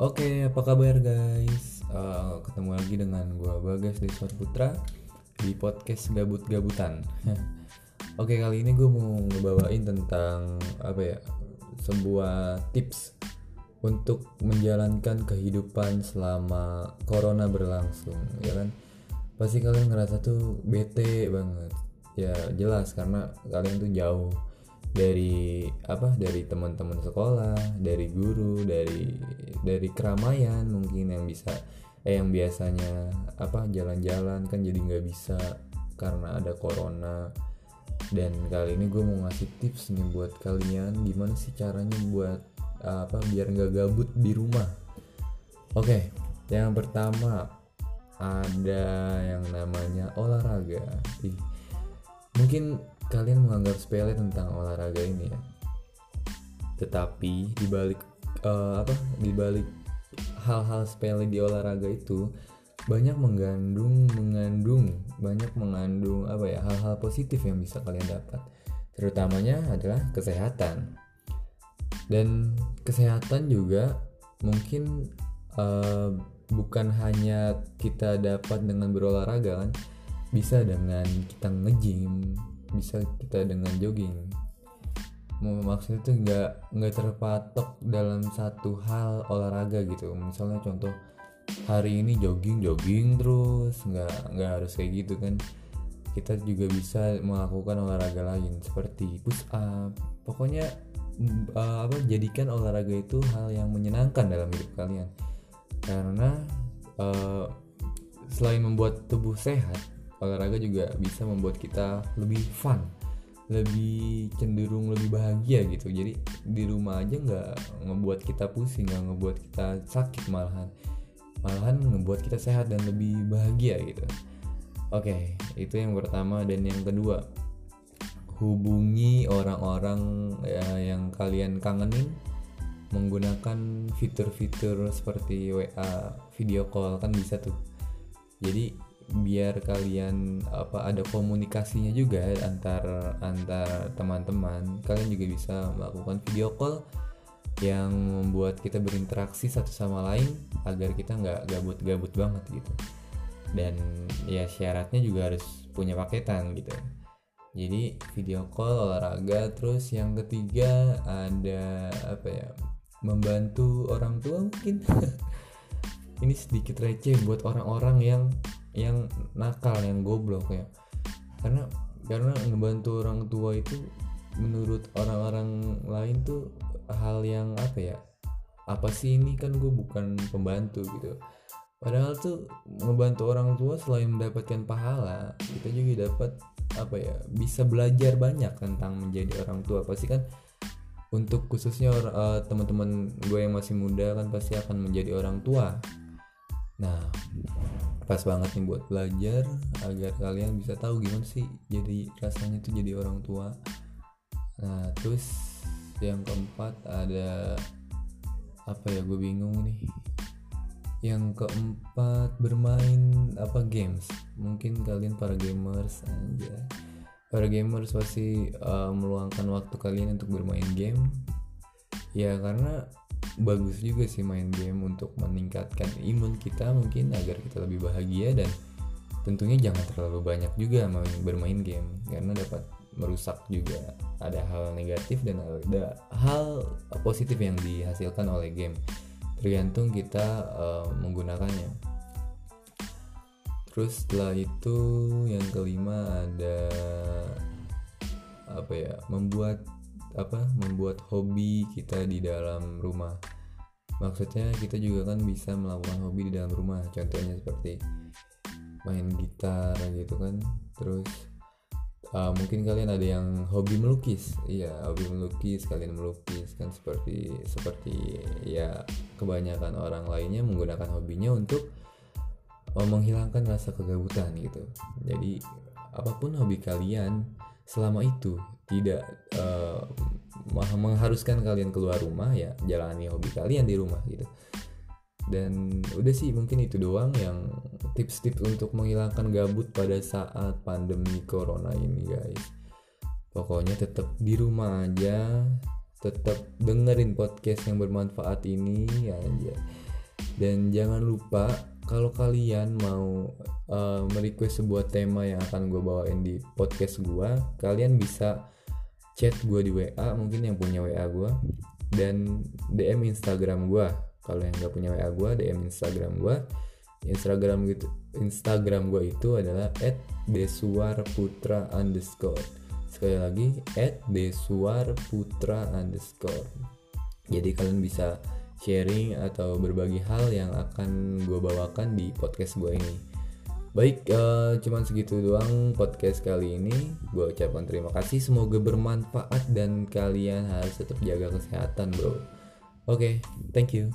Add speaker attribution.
Speaker 1: Oke, apa kabar guys? Uh, ketemu lagi dengan gue Bagas Deswar Putra di podcast Gabut-Gabutan. Oke, kali ini gue mau ngebawain tentang apa ya? Sebuah tips untuk menjalankan kehidupan selama corona berlangsung, ya kan? Pasti kalian ngerasa tuh bete banget. Ya jelas karena kalian tuh jauh dari apa dari teman-teman sekolah dari guru dari dari keramaian mungkin yang bisa eh yang biasanya apa jalan-jalan kan jadi nggak bisa karena ada corona. Dan kali ini gue mau ngasih tips nih buat kalian gimana sih caranya buat apa biar nggak gabut di rumah. Oke yang pertama ada yang namanya olahraga. Ih, mungkin kalian menganggap sepele tentang olahraga ini ya? Tetapi dibalik uh, apa dibalik hal-hal sepele di olahraga itu banyak mengandung mengandung banyak mengandung apa ya hal-hal positif yang bisa kalian dapat. Terutamanya adalah kesehatan. Dan kesehatan juga mungkin uh, bukan hanya kita dapat dengan berolahraga kan bisa dengan kita nge-gym bisa kita dengan jogging. Maksudnya itu nggak nggak terpatok dalam satu hal olahraga gitu. Misalnya contoh hari ini jogging jogging terus. Nggak nggak harus kayak gitu kan. Kita juga bisa melakukan olahraga lain seperti push up. Pokoknya uh, apa jadikan olahraga itu hal yang menyenangkan dalam hidup kalian. Karena uh, selain membuat tubuh sehat olahraga juga bisa membuat kita lebih fun lebih cenderung lebih bahagia gitu. Jadi di rumah aja nggak ngebuat kita pusing nggak ngebuat kita sakit malahan. Malahan ngebuat kita sehat dan lebih bahagia gitu. Oke itu yang pertama dan yang kedua. Hubungi orang-orang ya, yang kalian kangenin menggunakan fitur-fitur seperti WA video call kan bisa tuh. Jadi biar kalian apa ada komunikasinya juga antar antar teman-teman. Kalian juga bisa melakukan video call yang membuat kita berinteraksi satu sama lain agar kita nggak gabut-gabut banget gitu. Dan ya syaratnya juga harus punya paketan gitu. Jadi video call olahraga terus yang ketiga ada apa ya membantu orang tua mungkin. Ini sedikit receh buat orang-orang yang yang nakal yang goblok ya. Karena karena ngebantu orang tua itu menurut orang-orang lain tuh hal yang apa ya apa sih ini kan gue bukan pembantu gitu. Padahal tuh ngebantu orang tua selain mendapatkan pahala kita juga dapat apa ya bisa belajar banyak tentang menjadi orang tua. Pasti kan untuk khususnya uh, teman-teman gue yang masih muda kan pasti akan menjadi orang tua nah pas banget nih buat belajar agar kalian bisa tahu gimana sih jadi rasanya tuh jadi orang tua. Nah terus yang keempat ada apa ya gue bingung nih. Yang keempat bermain apa games? Mungkin kalian para gamers aja. Para gamers pasti uh, meluangkan waktu kalian untuk bermain game ya karena bagus juga sih main game untuk meningkatkan imun kita mungkin agar kita lebih bahagia dan tentunya jangan terlalu banyak juga main bermain game karena dapat merusak juga. Ada hal negatif dan ada hal positif yang dihasilkan oleh game. Tergantung kita uh, menggunakannya. Terus setelah itu yang kelima ada apa ya membuat apa membuat hobi kita di dalam rumah. Maksudnya kita juga kan bisa melakukan hobi di dalam rumah. Contohnya seperti main gitar gitu kan. Terus uh, mungkin kalian ada yang hobi melukis. Iya hobi melukis kalian melukis kan seperti seperti ya kebanyakan orang lainnya menggunakan hobinya untuk menghilangkan rasa kegabutan gitu. Jadi apa pun hobi kalian selama itu tidak uh, mengharuskan kalian keluar rumah ya jalani hobi kalian di rumah gitu. Dan udah sih mungkin itu doang yang tips-tips untuk menghilangkan gabut pada saat pandemi corona ini guys. Pokoknya tetap di rumah aja tetap dengerin podcast yang bermanfaat ini ya aja dan jangan lupa kalau kalian mau uh, merequest sebuah tema yang akan gue bawain di podcast gue kalian bisa chat gue di WA mungkin yang punya WA gue dan DM Instagram gue kalau yang nggak punya WA gue DM Instagram gue Instagram gitu Instagram gue itu adalah @desuarputra underscore. Sekali lagi @desuarputra underscore. Jadi kalian bisa sharing atau berbagi hal yang akan gue bawakan di podcast gue ini baik uh, cuman segitu doang podcast kali ini. Gue ucapkan terima kasih. Semoga bermanfaat dan kalian harus tetap jaga kesehatan bro. Oke okay, thank you